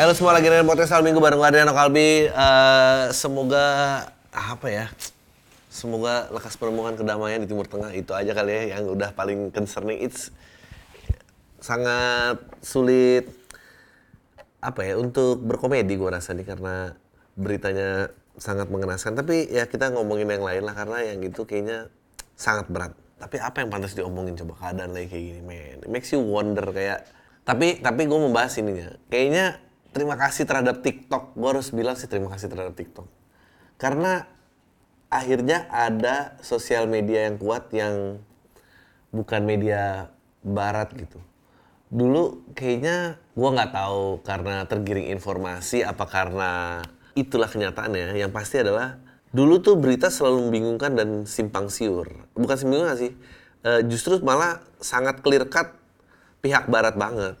Halo semua lagi dengan podcast Al Minggu bareng Adriano Kalbi. Eh, semoga apa ya? Semoga lekas penemuan kedamaian di Timur Tengah itu aja kali ya yang udah paling concerning. It's sangat sulit apa ya untuk berkomedi gue rasa nih karena beritanya sangat mengenaskan. Tapi ya kita ngomongin yang lain lah karena yang itu kayaknya sangat berat. Tapi apa yang pantas diomongin coba keadaan lagi kayak gini, man. It makes you wonder kayak. Tapi tapi gue mau bahas ininya. Kayaknya terima kasih terhadap TikTok. Gue harus bilang sih terima kasih terhadap TikTok. Karena akhirnya ada sosial media yang kuat yang bukan media barat gitu. Dulu kayaknya gue nggak tahu karena tergiring informasi apa karena itulah kenyataannya. Yang pasti adalah dulu tuh berita selalu membingungkan dan simpang siur. Bukan membingungkan sih, eh, justru malah sangat clear cut pihak barat banget.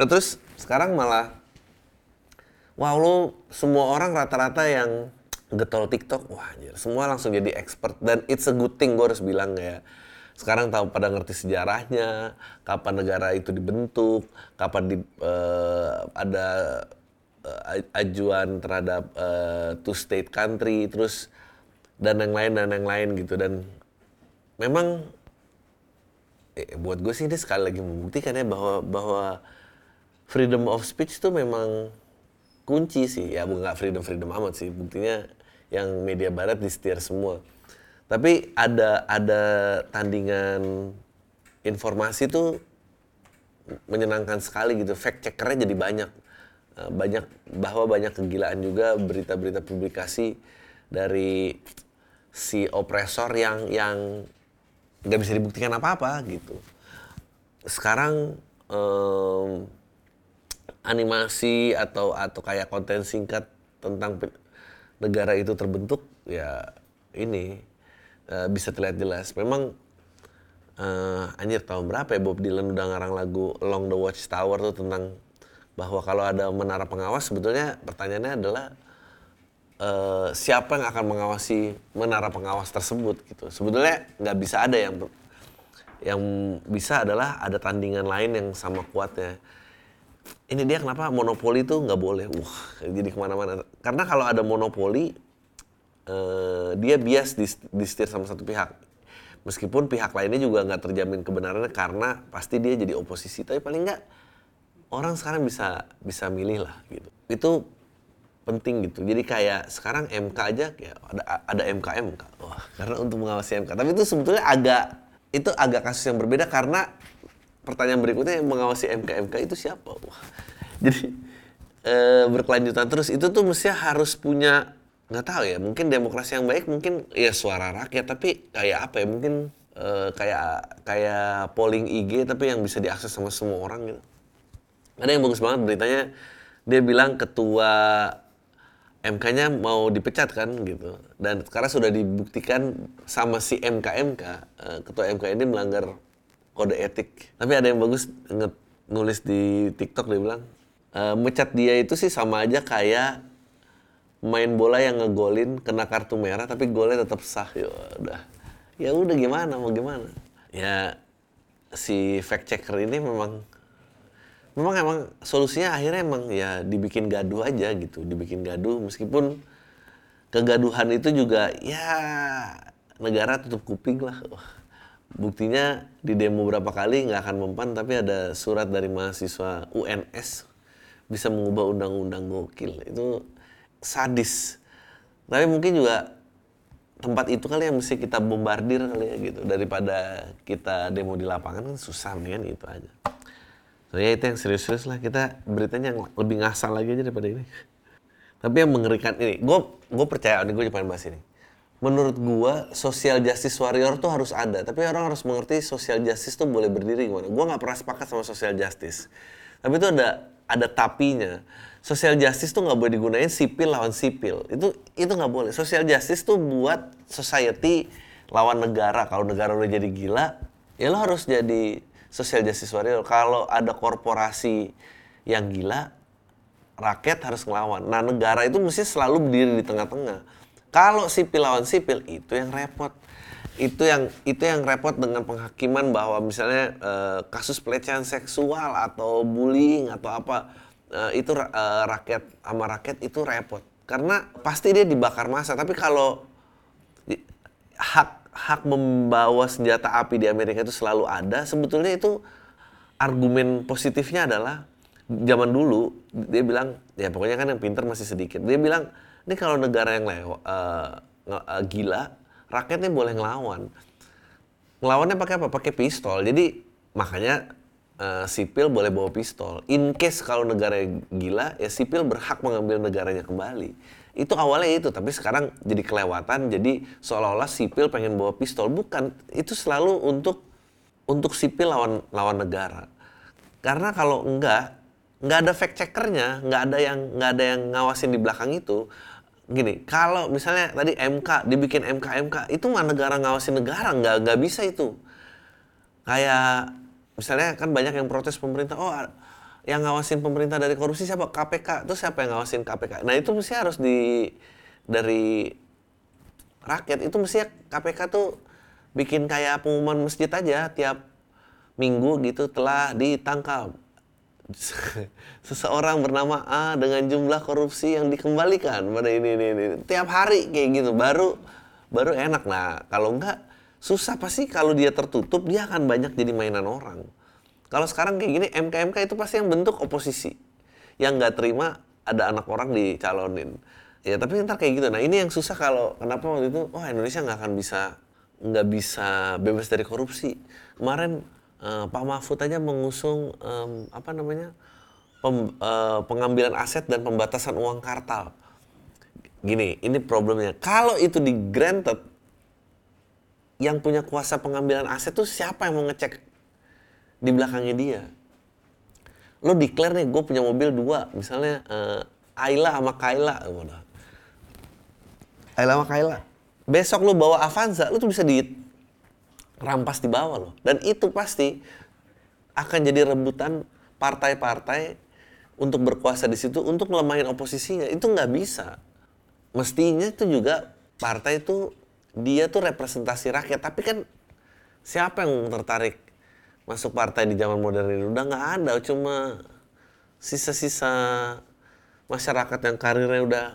Nah, terus sekarang malah wow lu semua orang rata-rata yang getol TikTok, wah anjir, semua langsung jadi expert dan it's a good thing gue harus bilang ya. Sekarang tahu pada ngerti sejarahnya, kapan negara itu dibentuk, kapan di, eh, ada eh, ajuan terhadap eh, two state country, terus dan yang lain dan yang lain gitu dan memang eh, buat gue sih ini sekali lagi membuktikan ya bahwa bahwa freedom of speech tuh memang kunci sih. Ya bukan nggak freedom freedom amat sih. Buktinya yang media barat di setir semua. Tapi ada ada tandingan informasi tuh menyenangkan sekali gitu. Fact checkernya jadi banyak. Eh, banyak bahwa banyak kegilaan juga berita-berita publikasi dari si opresor yang yang nggak bisa dibuktikan apa-apa gitu. Sekarang em, animasi atau atau kayak konten singkat tentang negara itu terbentuk ya ini eh, bisa terlihat jelas. Memang eh, anjir tahun berapa ya Bob Dylan udah ngarang lagu Along the Watchtower tuh tentang bahwa kalau ada menara pengawas sebetulnya pertanyaannya adalah eh, siapa yang akan mengawasi menara pengawas tersebut gitu. Sebetulnya nggak bisa ada yang yang bisa adalah ada tandingan lain yang sama kuatnya. Ini dia kenapa monopoli itu nggak boleh. Wah, jadi ke mana-mana. Karena kalau ada monopoli, eh, dia bias disetir sama satu pihak. Meskipun pihak lainnya juga nggak terjamin kebenarannya karena pasti dia jadi oposisi. Tapi paling nggak orang sekarang bisa bisa milih lah gitu. Itu penting gitu. Jadi kayak sekarang MK aja ya ada ada MK MK. Wah, karena untuk mengawasi MK. Tapi itu sebetulnya agak itu agak kasus yang berbeda karena pertanyaan berikutnya yang mengawasi MK MK itu siapa? Wah. Jadi eh, berkelanjutan terus itu tuh mestinya harus punya nggak tahu ya mungkin demokrasi yang baik mungkin ya suara rakyat tapi kayak apa ya mungkin eh, kayak kayak polling IG tapi yang bisa diakses sama semua orang gitu ada yang bagus banget beritanya dia bilang ketua MK-nya mau dipecat kan gitu dan sekarang sudah dibuktikan sama si MK MK eh, ketua MK ini melanggar kode etik. Tapi ada yang bagus nulis di TikTok dia bilang eh, mecat dia itu sih sama aja kayak main bola yang ngegolin kena kartu merah tapi golnya tetap sah. Ya udah. Ya udah gimana mau gimana? Ya si fact checker ini memang memang emang solusinya akhirnya emang ya dibikin gaduh aja gitu dibikin gaduh. Meskipun kegaduhan itu juga ya negara tutup kuping lah buktinya di demo berapa kali nggak akan mempan tapi ada surat dari mahasiswa UNS bisa mengubah undang-undang gokil. Itu sadis. Tapi mungkin juga tempat itu kali yang mesti kita bombardir kali ya gitu. Daripada kita demo di lapangan kan susah mendingan itu aja. So ya itu yang serius-serius lah. Kita beritanya yang lebih ngasal lagi aja daripada ini. Tapi yang mengerikan ini, gue gue percaya ini gue pengen bahas ini. Menurut gue social justice warrior tuh harus ada, tapi orang harus mengerti social justice tuh boleh berdiri gimana. Gue nggak pernah sepakat sama social justice, tapi itu ada ada tapinya. Social justice tuh nggak boleh digunain sipil lawan sipil. Itu itu nggak boleh. Social justice tuh buat society lawan negara. Kalau negara udah jadi gila, ya lo harus jadi social justice warrior. Kalau ada korporasi yang gila, rakyat harus ngelawan. Nah negara itu mesti selalu berdiri di tengah-tengah. Kalau sipil lawan sipil itu yang repot. Itu yang itu yang repot dengan penghakiman bahwa misalnya eh, kasus pelecehan seksual atau bullying atau apa uh, itu uh, rakyat sama rakyat itu repot. Karena pasti dia dibakar masa. Tapi kalau hak hak membawa senjata api di Amerika itu selalu ada sebetulnya itu argumen positifnya adalah zaman dulu dia bilang ya pokoknya kan yang pinter masih sedikit. Dia bilang ini kalau negara yang lewa, uh, uh, gila rakyatnya boleh ngelawan. Ngelawannya pakai apa? Pakai pistol. Jadi makanya uh, sipil boleh bawa pistol. In case kalau negara gila ya sipil berhak mengambil negaranya kembali. Itu awalnya itu tapi sekarang jadi kelewatan jadi seolah-olah sipil pengen bawa pistol. Bukan itu selalu untuk untuk sipil lawan lawan negara. Karena kalau enggak nggak ada fact checkernya, nggak ada yang nggak ada yang ngawasin di belakang itu. Gini, kalau misalnya tadi MK dibikin MK MK itu mah negara ngawasin negara nggak nggak bisa itu. Kayak misalnya kan banyak yang protes pemerintah, oh yang ngawasin pemerintah dari korupsi siapa? KPK. Terus siapa yang ngawasin KPK? Nah itu mesti harus di dari rakyat itu mesti KPK tuh bikin kayak pengumuman masjid aja tiap minggu gitu telah ditangkap seseorang bernama A dengan jumlah korupsi yang dikembalikan pada ini ini ini. Tiap hari kayak gitu. Baru baru enak. Nah kalau enggak susah. Pasti kalau dia tertutup dia akan banyak jadi mainan orang. Kalau sekarang kayak gini MK MK itu pasti yang bentuk oposisi. Yang nggak terima ada anak orang dicalonin. Ya tapi ntar kayak gitu. Nah ini yang susah kalau kenapa waktu itu wah Indonesia nggak akan bisa nggak bisa bebas dari korupsi. Kemarin uh, Pak Mahfud aja mengusung um, apa namanya pem, uh, pengambilan aset dan pembatasan uang kartal. Gini, ini problemnya. Kalau itu di granted, yang punya kuasa pengambilan aset tuh siapa yang mau ngecek di belakangnya dia? Lo declare nih, gue punya mobil dua, misalnya uh, Ayla sama Kayla, Ayla sama Kayla. Besok lo bawa Avanza, lo tuh bisa di rampas di bawah loh. Dan itu pasti akan jadi rebutan partai-partai untuk berkuasa di situ untuk melemahin oposisinya. Itu nggak bisa. Mestinya itu juga partai itu dia tuh representasi rakyat. Tapi kan siapa yang tertarik masuk partai di zaman modern ini? Udah nggak ada, cuma sisa-sisa masyarakat yang karirnya udah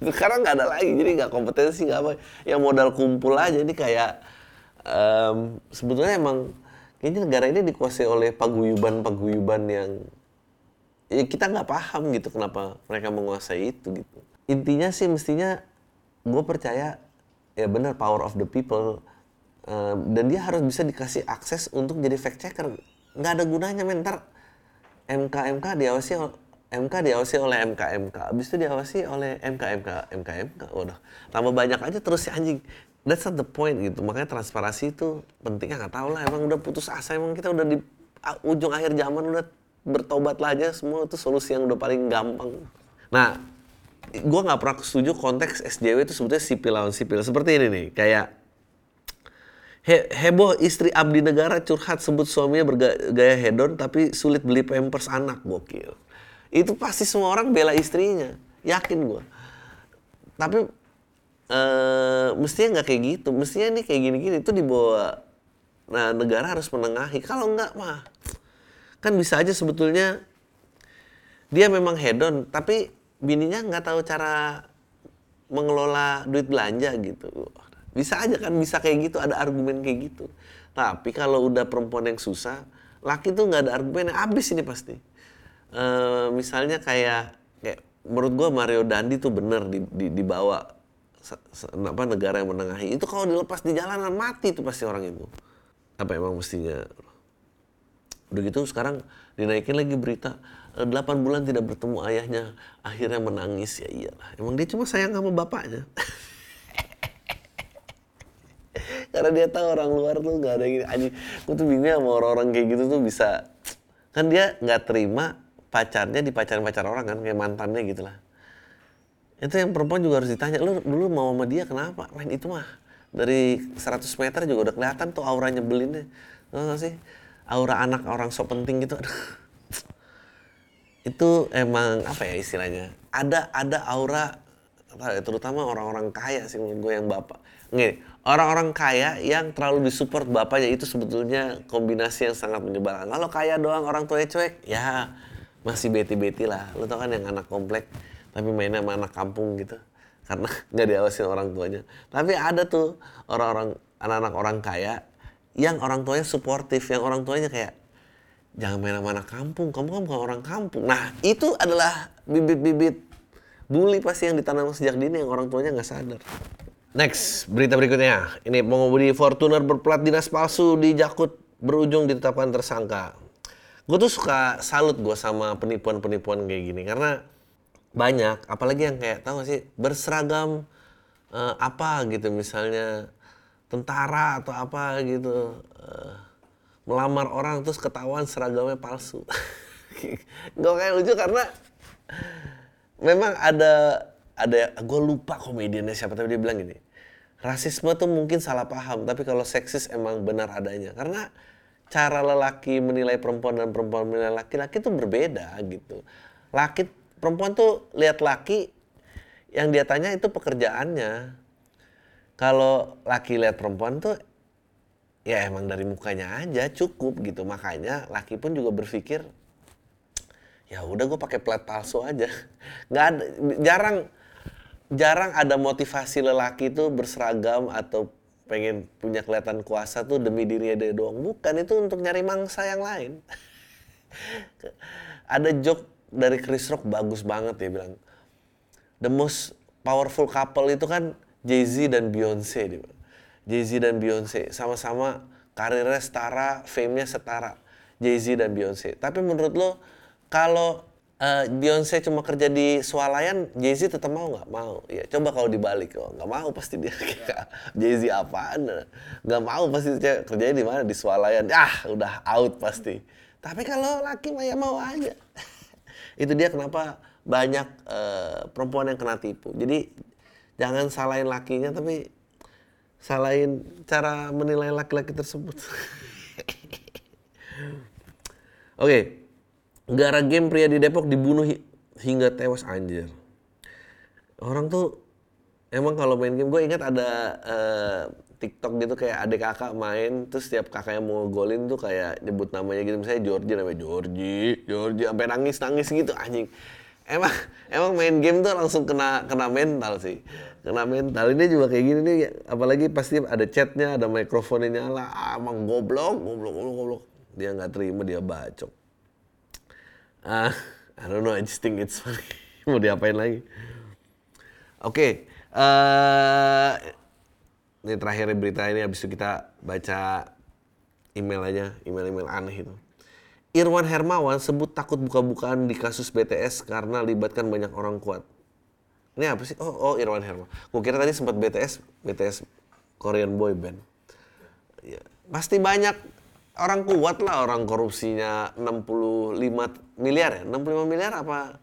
sekarang nggak ada lagi jadi nggak kompetensi nggak apa yang modal kumpul aja ini kayak um, sebetulnya emang kayaknya negara ini dikuasai oleh paguyuban-paguyuban yang ya kita nggak paham gitu kenapa mereka menguasai itu gitu. Intinya sih mestinya gue percaya ya benar power of the people um, dan dia harus bisa dikasih akses untuk jadi fact checker. Nggak ada gunanya mentar MK MK diawasi MK diawasi oleh MK MK, habis itu diawasi oleh MK MK MK MK. Udah tambah banyak aja terus si anjing that's not the point gitu. Makanya transparansi itu pentingnya nggak tahu lah emang udah putus asa emang kita udah di ujung akhir zaman udah bertobat lah aja. Semua itu solusi yang udah paling gampang. Nah gue nggak pernah setuju konteks SJW itu sebetulnya sipil lawan sipil. Seperti ini nih kayak He, heboh istri abdi negara curhat sebut suaminya bergaya hedon tapi sulit beli pampers anak. Gokil. Itu pasti semua orang bela istrinya. Yakin gue tapi uh, mestinya nggak kayak gitu. Mestinya nih kayak gini-gini itu dibawa nah negara harus menengahi. Kalau nggak mah kan bisa aja sebetulnya dia memang hedon tapi bininya nggak tahu cara mengelola duit belanja gitu. Bisa aja kan bisa kayak gitu ada argumen kayak gitu. Tapi kalau udah perempuan yang susah laki tuh nggak ada argumen yang habis ini pasti. E, misalnya kayak kayak menurut gua Mario Dandi tuh bener di, di, dibawa apa negara yang menengahi. Itu kalau dilepas di jalanan mati tuh pasti orang itu. Apa emang mestinya? Udah gitu sekarang dinaikin lagi berita 8 eh, bulan tidak bertemu ayahnya akhirnya menangis. Ya iyalah emang dia cuma sayang sama bapaknya. Karena dia tahu orang luar tuh nggak ada gini aja aku tuh bingung sama orang-orang kayak gitu tuh bisa kan dia nggak terima pacarnya di pacaran pacar orang kan kayak mantannya gitu lah itu yang perempuan juga harus ditanya lu dulu mau sama dia kenapa? Main itu mah dari 100 meter juga udah kelihatan tuh aura nyebelinnya. Tahu sih? Aura anak orang sok penting gitu. Itu emang apa ya istilahnya? Ada ada aura terutama orang-orang kaya sih menurut gue yang bapak. Nih, orang-orang kaya yang terlalu disupport bapaknya itu sebetulnya kombinasi yang sangat menyebalkan. Kalau kaya doang orang tua cuek ya masih beti-beti lah. Lo tau kan yang anak komplek tapi mainnya sama anak kampung gitu. Karena nggak diawasin orang tuanya. Tapi ada tuh orang-orang anak-anak orang kaya yang orang tuanya suportif, yang orang tuanya kayak jangan main sama anak kampung, kamu kan bukan orang kampung. Nah itu adalah bibit-bibit bully pasti yang ditanam sejak dini yang orang tuanya nggak sadar. Next, berita berikutnya. Ini pengemudi Fortuner berplat dinas palsu di Jakut berujung ditetapkan tersangka. Gue tuh suka salut gue sama penipuan-penipuan kayak gini karena banyak, apalagi yang kayak tahu sih berseragam uh, apa gitu misalnya tentara atau apa gitu uh, melamar orang terus ketahuan seragamnya palsu. gue kayak lucu karena memang ada ada gue lupa komediannya siapa tapi dia bilang gini rasisme tuh mungkin salah paham tapi kalau seksis emang benar adanya karena cara lelaki menilai perempuan dan perempuan menilai laki-laki tuh berbeda gitu laki perempuan tuh lihat laki yang dia tanya itu pekerjaannya kalau laki lihat perempuan tuh ya emang dari mukanya aja cukup gitu makanya laki pun juga berpikir ya udah gue pakai plat palsu aja nggak ada jarang jarang ada motivasi lelaki itu berseragam atau pengen punya kelihatan kuasa tuh demi dirinya dia doang. Bukan itu untuk nyari mangsa yang lain. ada joke dari Chris Rock bagus banget dia bilang. The most powerful couple itu kan Jay-Z dan Beyonce dia. Jay-Z dan Beyonce sama-sama karirnya setara, fame-nya setara. Jay-Z dan Beyonce. Tapi menurut lo kalau uh, Beyonce cuma kerja di swalayan, Jay Z tetap mau nggak? Mau. Ya coba kalau dibalik, oh nggak mau pasti dia. Jay Z apaan? Nggak mau pasti dia kerjanya di mana? Di swalayan. Ah, udah out pasti. Tapi kalau laki mah ya mau aja. Itu dia kenapa banyak uh, perempuan yang kena tipu. Jadi jangan salahin lakinya, tapi salahin cara menilai laki-laki tersebut. Oke, okay. Gara game pria di Depok dibunuh hi hingga tewas anjir. Orang tuh emang kalau main game gue ingat ada uh, TikTok gitu kayak adik kakak main terus setiap kakaknya mau golin tuh kayak nyebut namanya gitu misalnya Georgie namanya Georgie, Georgie sampai nangis nangis gitu anjing. Emang emang main game tuh langsung kena kena mental sih. Kena mental. Ini juga kayak gini nih apalagi pasti ada chatnya, ada mikrofonnya nyala. Ah, emang goblok, goblok, goblok, goblok. Dia nggak terima, dia bacok. Uh, I don't know, I just think it's funny. Mau diapain lagi? Oke, okay, uh, ini terakhir berita ini habis itu kita baca email aja, email-email aneh itu. Irwan Hermawan sebut takut buka-bukaan di kasus BTS karena libatkan banyak orang kuat. Ini apa sih? Oh, oh Irwan Hermawan. Gue kira tadi sempat BTS, BTS Korean boy band. Ya, pasti banyak orang kuat lah orang korupsinya 65 miliar ya 65 miliar apa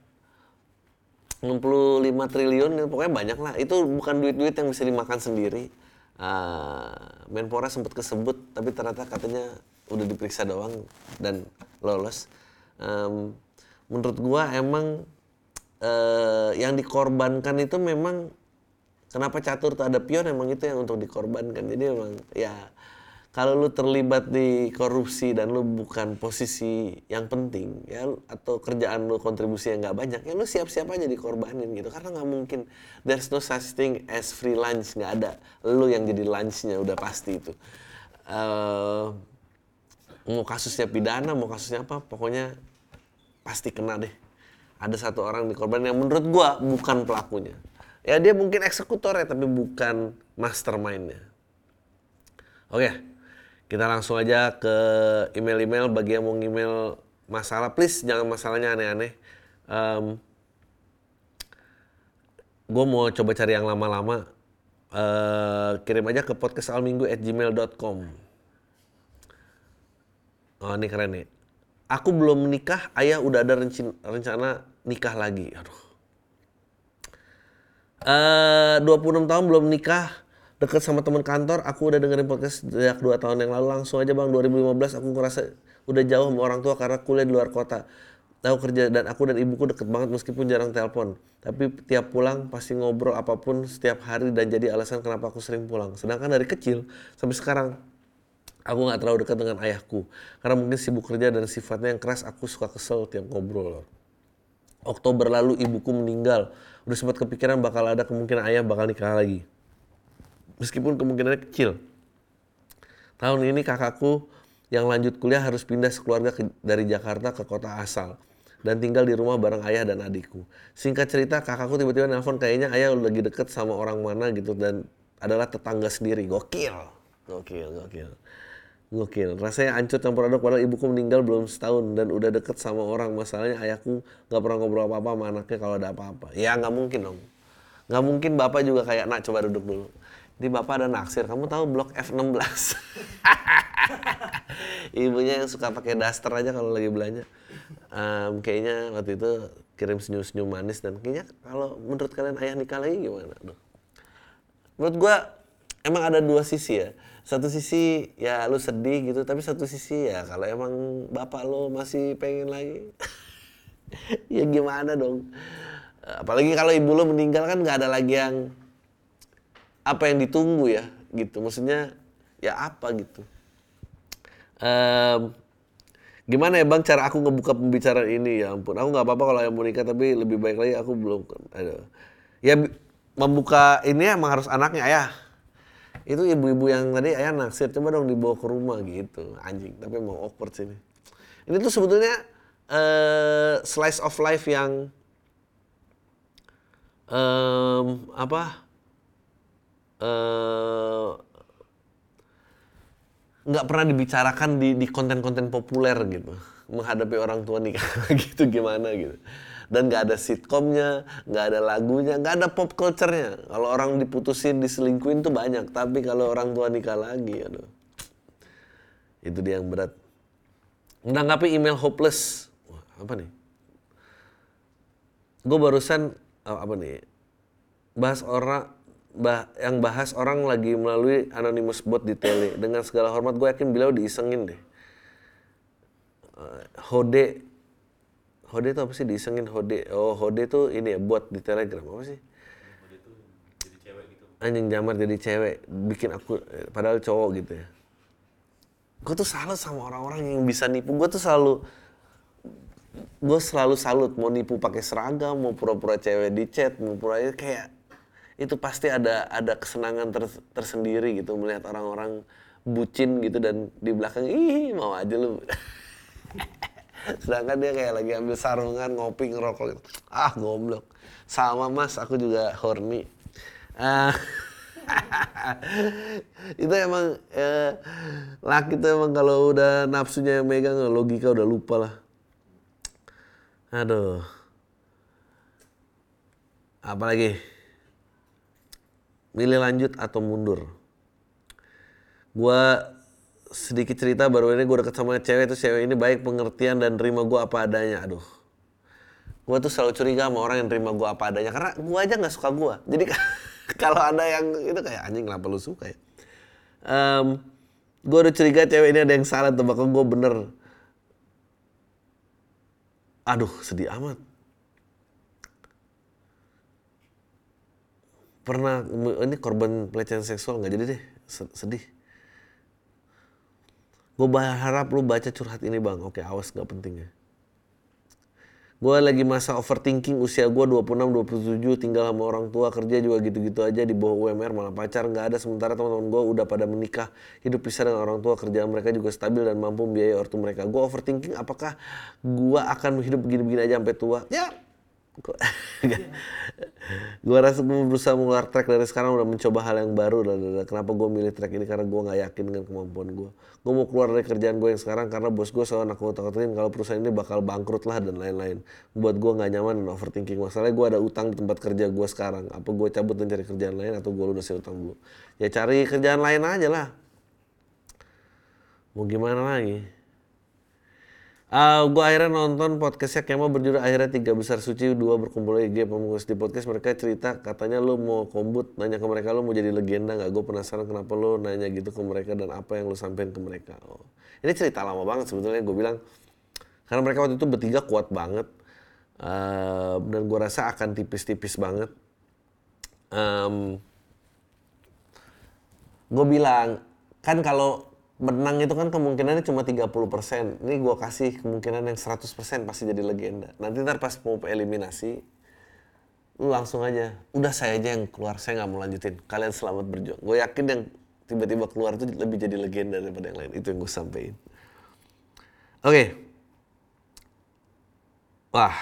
65 triliun pokoknya banyak lah itu bukan duit-duit yang bisa dimakan sendiri uh, Menpora sempat kesebut tapi ternyata katanya udah diperiksa doang dan lolos. Um, menurut gua emang uh, yang dikorbankan itu memang kenapa catur tuh ada pion emang itu yang untuk dikorbankan. Jadi emang ya kalau lu terlibat di korupsi dan lu bukan posisi yang penting ya atau kerjaan lu kontribusi yang nggak banyak ya lu siap-siap aja dikorbanin gitu. Karena nggak mungkin. There's no such thing as free lunch. Nggak ada. Lu yang jadi lunchnya udah pasti itu. Uh, mau kasusnya pidana mau kasusnya apa pokoknya pasti kena deh. Ada satu orang dikorban yang menurut gua bukan pelakunya. Ya dia mungkin eksekutor ya tapi bukan mastermindnya. Oke. okay. Kita langsung aja ke email-email bagi yang mau email masalah. Please jangan masalahnya aneh-aneh. Um, gue mau coba cari yang lama-lama. Uh, kirim aja ke podcastalminggu@gmail.com. Oh ini keren nih. Aku belum menikah, ayah udah ada rencana nikah lagi. Aduh. Uh, 26 tahun belum nikah, deket sama teman kantor, aku udah dengerin podcast sejak 2 tahun yang lalu langsung aja bang 2015 aku ngerasa udah jauh sama orang tua karena kuliah di luar kota. Tahu kerja dan aku dan ibuku deket banget meskipun jarang telepon. Tapi tiap pulang pasti ngobrol apa pun setiap hari dan jadi alasan kenapa aku sering pulang. Sedangkan dari kecil sampai sekarang Aku nggak terlalu dekat dengan ayahku karena mungkin sibuk kerja dan sifatnya yang keras. Aku suka kesel tiap ngobrol. Oktober lalu ibuku meninggal. Udah sempat kepikiran bakal ada kemungkinan ayah bakal nikah lagi. Meskipun kemungkinannya kecil. Tahun ini kakakku yang lanjut kuliah harus pindah sekeluarga ke, dari Jakarta ke kota asal dan tinggal di rumah bareng ayah dan adikku. Singkat cerita, kakakku tiba-tiba nelpon kayaknya ayah lagi deket sama orang mana gitu dan adalah tetangga sendiri. Gokil, gokil, gokil. Gokil. Rasanya ancur campur aduk padahal ibuku meninggal belum setahun dan udah deket sama orang. Masalahnya ayahku nggak pernah ngobrol apa-apa sama anaknya kalau ada apa-apa. Ya nggak mungkin dong. Nggak mungkin bapak juga kayak nak coba duduk dulu. Di bapak ada naksir. Kamu tahu blok F16? Ibunya yang suka pakai daster aja kalau lagi belanja. Um, kayaknya waktu itu kirim senyum-senyum manis dan kayaknya kalau menurut kalian ayah nikah lagi gimana? Aduh. Menurut gua emang ada dua sisi ya satu sisi ya lu sedih gitu tapi satu sisi ya kalau emang bapak lo masih pengen lagi ya gimana dong apalagi kalau ibu lo meninggal kan nggak ada lagi yang apa yang ditunggu ya gitu. Maksudnya ya apa gitu. Um, gimana ya bang cara aku ngebuka pembicaraan ini? Ya ampun aku nggak apa-apa kalau yang mau nikah tapi lebih baik lagi aku belum. Aduh. Ya membuka ini emang harus anaknya ayah. Itu ibu-ibu yang tadi ayah naksir coba dong dibawa ke rumah gitu. Anjing tapi mau awkward sini ini. Tuh sebetulnya uh, slice of life yang um, apa nggak uh, pernah dibicarakan di di konten-konten populer gitu menghadapi orang tua nikah gitu gimana gitu dan nggak ada sitkomnya, nggak ada lagunya, nggak ada pop culture-nya. Kalau orang diputusin, diselingkuin tuh banyak, tapi kalau orang tua nikah lagi, aduh, itu dia yang berat. Menanggapi email hopeless, Wah, apa nih? Gue barusan oh, apa nih? Bahas orang bah, yang bahas orang lagi melalui anonymous bot di tele. Dengan segala hormat gue yakin beliau diisengin deh. Uh, Hode Hode itu apa sih diisengin Hode? Oh Hode tuh ini ya buat di Telegram apa sih? Anjing jamar jadi cewek, bikin aku padahal cowok gitu ya. Gue tuh salut sama orang-orang yang bisa nipu. Gue tuh selalu gue selalu salut mau nipu pakai seragam, mau pura-pura cewek di chat, mau pura kayak itu pasti ada ada kesenangan ter, tersendiri gitu melihat orang-orang bucin gitu dan di belakang ih mau aja lu. Sedangkan dia kayak lagi ambil sarungan ngopi ngerokok gitu. ah goblok. Sama mas aku juga horny. Uh, itu emang ya, laki tuh emang kalau udah nafsunya yang megang logika udah lupa lah. Aduh. Apalagi milih lanjut atau mundur? Gua sedikit cerita baru ini gue deket sama cewek itu cewek ini baik pengertian dan terima gue apa adanya. Aduh. Gue tuh selalu curiga sama orang yang terima gue apa adanya karena gue aja nggak suka gue jadi kalau ada yang itu kayak anjing kenapa lu suka ya? Um, gue udah curiga cewek ini ada yang salah tuh bakal gue bener. Aduh sedih amat pernah ini korban pelecehan seksual nggak? Jadi deh sedih. Gue berharap lu baca curhat ini bang. Oke awas gak penting ya. Gue lagi masa overthinking usia gue 26-27 tinggal sama orang tua kerja juga gitu-gitu aja di bawah UMR malah pacar nggak ada. Sementara teman-teman gue udah pada menikah hidup pisah dengan orang tua kerjaan mereka juga stabil dan mampu biaya ortu mereka. Gue overthinking apakah gue akan hidup begini-begini aja sampai tua? Ya rasa gue berusaha mengeluar track dari sekarang udah mencoba hal yang baru. Dan kenapa gue milih track ini? Karena gue nggak yakin dengan kemampuan gue gue mau keluar dari kerjaan gue yang sekarang karena bos gue selalu nakut nakutin kalau perusahaan ini bakal bangkrut lah dan lain-lain. Buat gue nggak nyaman dan overthinking. Masalahnya gue ada utang di tempat kerja gue sekarang. Apa gue cabut dan cari kerjaan lain atau gue lunasin utang gue ya cari kerjaan lain aja lah. Mau gimana lagi Uh, ah, gue akhirnya nonton podcastnya Kemo berjudul akhirnya tiga besar suci dua berkumpul lagi. Game di podcast mereka cerita katanya lu mau kombut nanya ke mereka lu mau jadi legenda nggak? Gue penasaran kenapa lu nanya gitu ke mereka dan apa yang lu sampein ke mereka. Oh. ini cerita lama banget sebetulnya gue bilang. Karena mereka waktu itu bertiga kuat banget. Uh, dan gue rasa akan tipis-tipis banget. Um, gue bilang kan kalau Benang itu kan kemungkinannya cuma 30%. Ini gua kasih kemungkinan yang 100% pasti jadi legenda. Nanti ntar pas mau eliminasi, lu langsung aja. Udah saya aja yang keluar, saya nggak mau lanjutin. Kalian selamat berjuang. Gue yakin yang tiba-tiba keluar itu lebih jadi legenda daripada yang lain. Itu yang gue sampein. Oke. Wah,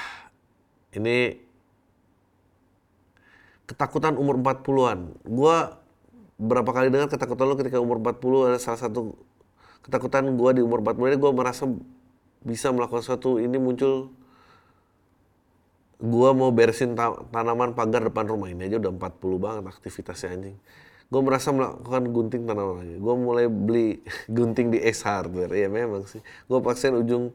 ini ketakutan umur 40-an. Gua berapa kali dengar ketakutan lo ketika umur 40 ada salah satu ketakutan gua di umur 40 ini gua merasa bisa melakukan sesuatu ini muncul gua mau beresin ta tanaman pagar depan rumah ini aja udah 40 banget aktivitasnya anjing. Gue merasa melakukan gunting tanaman lagi. Gue mulai beli gunting di X Hardware. Iya memang sih. Gue paksain ujung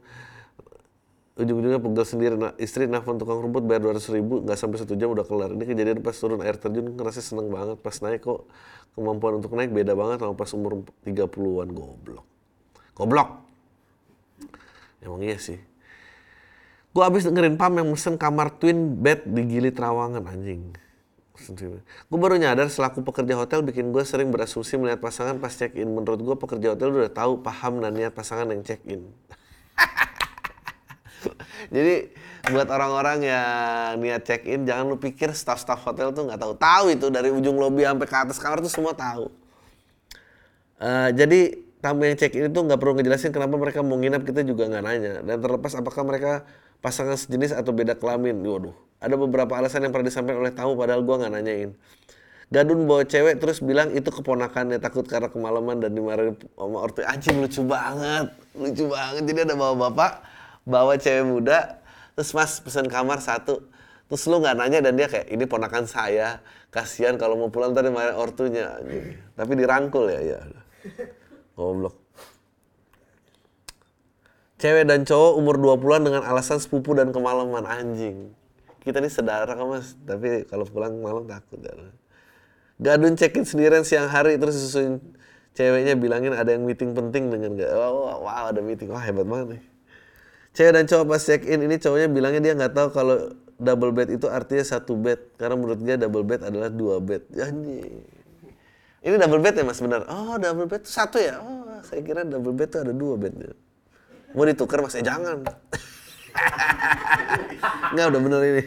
ujung-ujungnya pegel sendiri nah, istri nelfon tukang rumput bayar dua ratus ribu nggak sampai satu jam udah kelar ini kejadian pas turun air terjun ngerasa seneng banget pas naik kok kemampuan untuk naik beda banget sama pas umur 30-an goblok. Goblok. Emang iya sih. Gue abis dengerin Pam yang mesen kamar twin bed di Gili Trawangan anjing. Gue baru nyadar selaku pekerja hotel bikin gue sering berasumsi melihat pasangan pas check in menurut gue pekerja hotel udah tahu paham dan niat pasangan yang check in Jadi buat orang-orang yang niat check in jangan lu pikir staff-staff hotel tuh nggak tahu. Tahu itu dari ujung lobby sampai ke atas kamar tuh semua tahu. Uh, jadi tamu yang check in itu nggak perlu ngejelasin kenapa mereka mau nginap kita juga nggak nanya. Dan terlepas apakah mereka pasangan sejenis atau beda kelamin. Waduh, ada beberapa alasan yang pernah disampaikan oleh tamu padahal gua nggak nanyain. Gadun bawa cewek terus bilang itu keponakannya takut karena kemalaman dan dimarahin sama ortu. Anjing lucu banget, lucu banget. Jadi ada bawa bapak bawa cewek muda terus mas pesan kamar satu. Terus lu nggak nanya dan dia kayak ini ponakan saya kasihan kalau mau pulang tadi main ortunya. Tapi dirangkul ya ya goblok. Cewek dan cowok umur 20-an dengan alasan sepupu dan kemalaman anjing. Kita ini sedara kan mas. Tapi kalau pulang malam takut ya. gadun cekin sendirian siang hari terus susuin ceweknya bilangin ada yang meeting penting dengan gak wow, wow ada meeting. Wah hebat banget nih cewek dan cowok pas check in ini cowoknya bilangnya dia nggak tahu kalau double bed itu artinya satu bed. Karena menurut dia double bed adalah dua bed. Anjing. Ini double bed ya mas? Benar. Oh double bed itu satu ya? Oh saya kira double bed itu ada dua bed mau ditukar mas? Eh jangan. Nggak udah bener ini.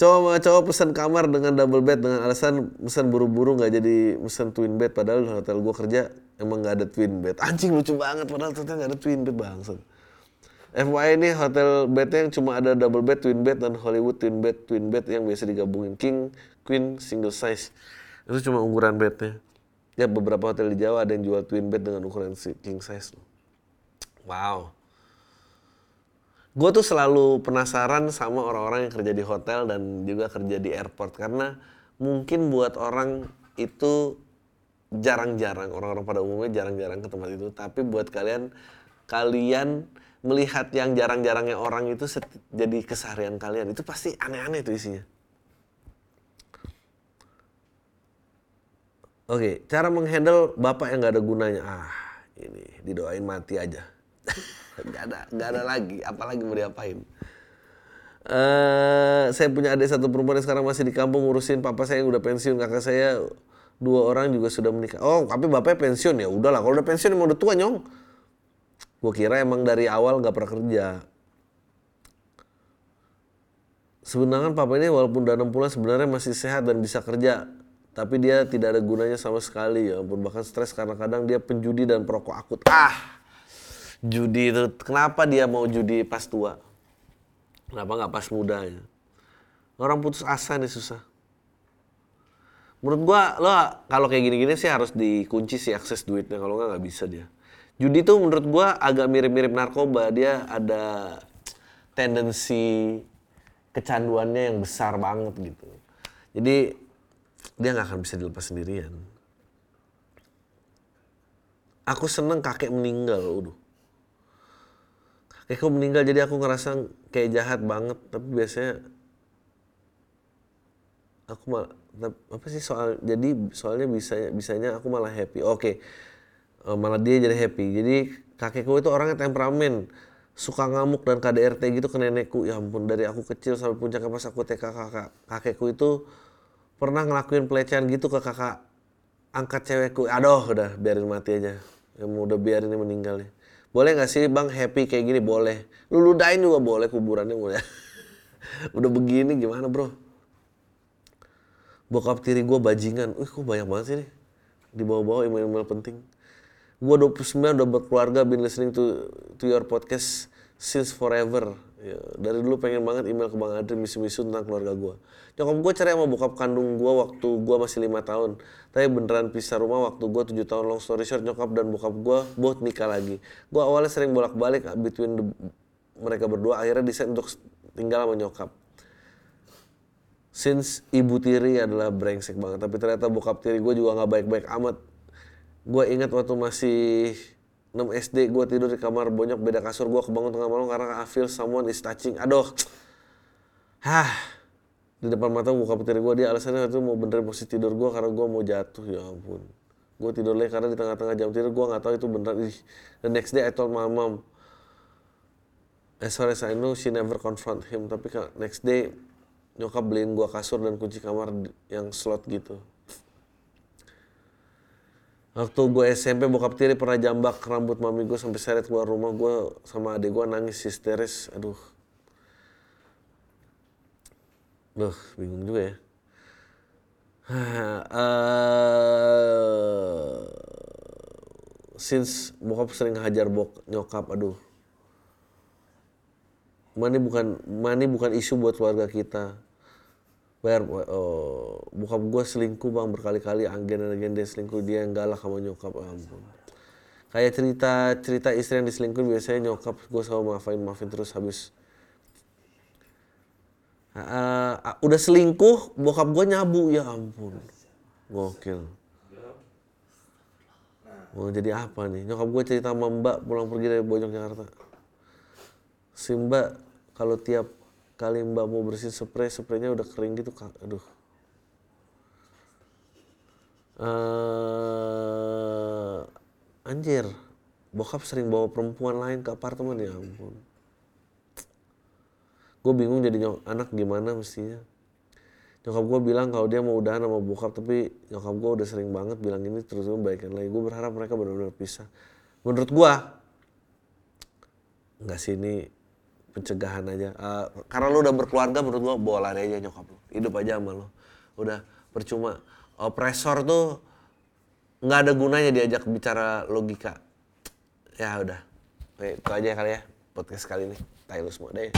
Cowok cowok pesan kamar dengan double bed dengan alasan pesan buru-buru nggak jadi pesan twin bed padahal hotel gua kerja emang nggak ada twin bed. Anjing lucu banget padahal ternyata nggak ada twin bed bangsat. FYI ini hotel bednya yang cuma ada double bed, twin bed, dan Hollywood twin bed, twin bed yang biasa digabungin. King, Queen, single size. Itu cuma ukuran bednya. Ya beberapa hotel di Jawa ada yang jual twin bed dengan ukuran king size. Wow. Gue tuh selalu penasaran sama orang-orang yang kerja di hotel dan juga kerja di airport. Karena mungkin buat orang itu jarang-jarang orang-orang pada umumnya jarang-jarang ke tempat itu tapi buat kalian kalian melihat yang jarang-jarangnya orang itu jadi keseharian kalian itu pasti aneh-aneh itu isinya Oke, cara menghandle bapak yang gak ada gunanya. Ah, ini didoain mati aja. gak ada, gak ada lagi. Apalagi mau diapain? Uh, saya punya adik satu perempuan yang sekarang masih di kampung ngurusin papa saya yang udah pensiun. Kakak saya dua orang juga sudah menikah. Oh, tapi bapaknya pensiun ya. Udahlah, kalau udah pensiun emang udah tua nyong. Gue kira emang dari awal gak pernah kerja. Sebenarnya papa ini walaupun udah 60 sebenarnya masih sehat dan bisa kerja. Tapi dia tidak ada gunanya sama sekali ya ampun. Bahkan stres karena kadang dia penjudi dan perokok akut. Ah! Judi itu, kenapa dia mau judi pas tua? Kenapa nggak pas mudanya? Orang putus asa nih susah menurut gua lo kalau kayak gini-gini sih harus dikunci sih akses duitnya. Kalau nggak nggak bisa dia. Judi tuh menurut gua agak mirip-mirip narkoba. Dia ada tendensi kecanduannya yang besar banget gitu. Jadi dia nggak akan bisa dilepas sendirian. Aku seneng kakek meninggal udah kakekku meninggal jadi aku ngerasa kayak jahat banget. Tapi biasanya aku malah apa sih soal jadi soalnya bisa bisanya aku malah happy. Oke okay. uh, malah dia jadi happy. Jadi kakekku itu orangnya temperamen suka ngamuk dan KDRT gitu ke nenekku. Ya ampun dari aku kecil sampai puncak pas aku TK kakak kakekku itu pernah ngelakuin pelecehan gitu ke kakak angkat cewekku. Aduh udah biarin mati aja. Yang mau udah biarin ini meninggal nih boleh nggak sih bang happy kayak gini? Boleh. Lu ludahin juga boleh kuburannya udah udah begini gimana bro bokap tiri gue bajingan. Wih kok banyak banget sih nih di bawah-bawah email-email penting. Gue 29 udah berkeluarga been listening to to your podcast since forever. Ya, dari dulu pengen banget email ke bang Adri misu-misu tentang keluarga gue nyokap gue cerai sama bokap kandung gue waktu gue masih lima tahun. Tapi beneran pisah rumah waktu gue tujuh tahun. Long story short nyokap dan bokap gue both nikah lagi. Gue awalnya sering bolak-balik between the, mereka berdua. Akhirnya decide untuk tinggal sama nyokap since ibu tiri adalah brengsek banget tapi ternyata bokap tiri gue juga nggak baik-baik amat. Gue ingat waktu masih 6 SD gue tidur di kamar bonyok beda kasur gue kebangun tengah malam karena I feel someone is touching. Aduh. Hah. Di depan mata bokap tiri gue dia alasannya itu mau benerin posisi tidur gue karena gue mau jatuh ya ampun. Gue tidur lagi karena di tengah-tengah jam tidur gue nggak tahu itu bener. Ih. the next day I told my mom. As far as I know she never confront him tapi next day nyokap beliin gua kasur dan kunci kamar yang slot gitu. Waktu gue SMP bokap tiri pernah jambak rambut mami gue sampai seret keluar rumah gue sama adik gue nangis histeris. Aduh. Duh, bingung juga ya. uh, since bokap sering hajar bok nyokap, aduh. Mani bukan mani bukan isu buat keluarga kita bayar oh, bokap gue selingkuh bang berkali-kali anggen dan dia selingkuh dia yang galak sama nyokap ya ampun. Kayak cerita cerita istri yang diselingkuh biasanya nyokap gue selalu maafin maafin terus habis. Uh, uh, udah selingkuh bokap gue nyabu ya ampun. Gokil. Mau jadi apa nih? Nyokap gue cerita sama mbak pulang pergi dari Bojong Jakarta. Si mbak kalau tiap kali mbak mau bersihin spray, spraynya udah kering gitu, kak. Aduh. Uh, anjir, bokap sering bawa perempuan lain ke apartemen ya ampun. Gue bingung jadi nyok anak gimana mestinya. Nyokap gue bilang kalau dia mau udahan sama bokap, tapi nyokap gue udah sering banget bilang ini terus gue baikan lagi. Gue berharap mereka benar-benar pisah. Menurut gue, nggak sih ini pencegahan aja. Uh, karena lu udah berkeluarga menurut lo lari aja nyokap lu. Hidup aja sama lo. Udah percuma. Opresor tuh nggak ada gunanya diajak bicara logika. Ya udah. Oke, itu aja kali ya podcast kali ini. Lu semua deh.